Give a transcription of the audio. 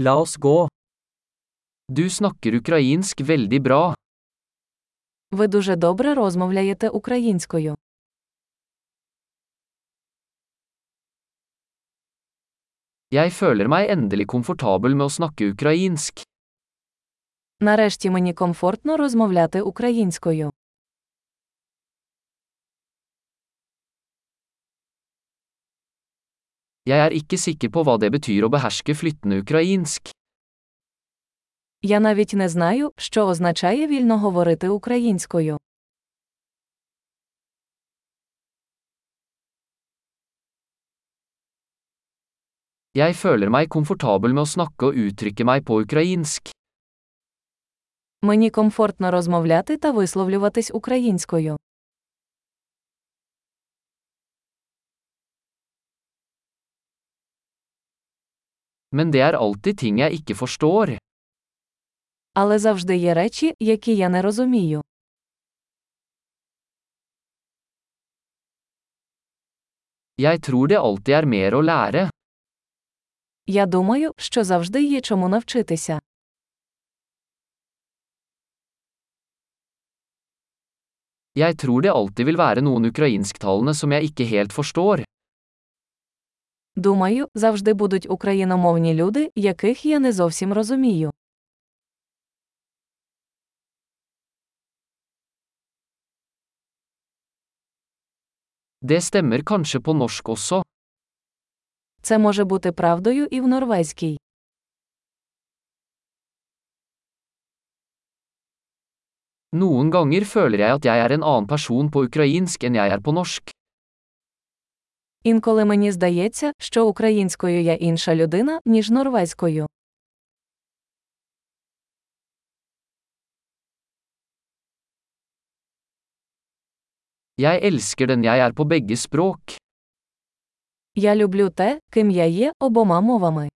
La oss gå. Du snakker ukrainsk veldig bra. Ви дуже добре розмовляєте українською. Jeg føler meg endelig komfortabel med å snakke ukrainsk. Нарешті мені комфортно розмовляти українською. Jeg er ikke sikker på hva det betyr å beherske flyttende ukrainsk. Я навіть не знаю, що означає вільно говорити українською. Jeg føler meg komfortabel med å snakke og uttrykke meg på ukrainsk. Мені комфортно розмовляти та висловлюватись українською. Men det er alltid ting jeg ikke forstår. Але завжди є речі, які я не розумію. Jeg tror det alltid er mer å lære. Я думаю, що завжди є чому навчитися. Jeg tror det alltid vil være noen ukrainsktalende som jeg ikke helt forstår. Думаю, завжди будуть україномовні люди, яких я не зовсім розумію. Det stemmer kanskje på norsk også. Це може бути правдою і в норвезькій. Noen ganger føler jeg at jeg er en annen person på ukrainsk enn jeg er på norsk. Інколи мені здається, що українською я інша людина, ніж норвезькою. Jeg elsker den jeg er på begge språk. Я люблю те, ким я є обома мовами.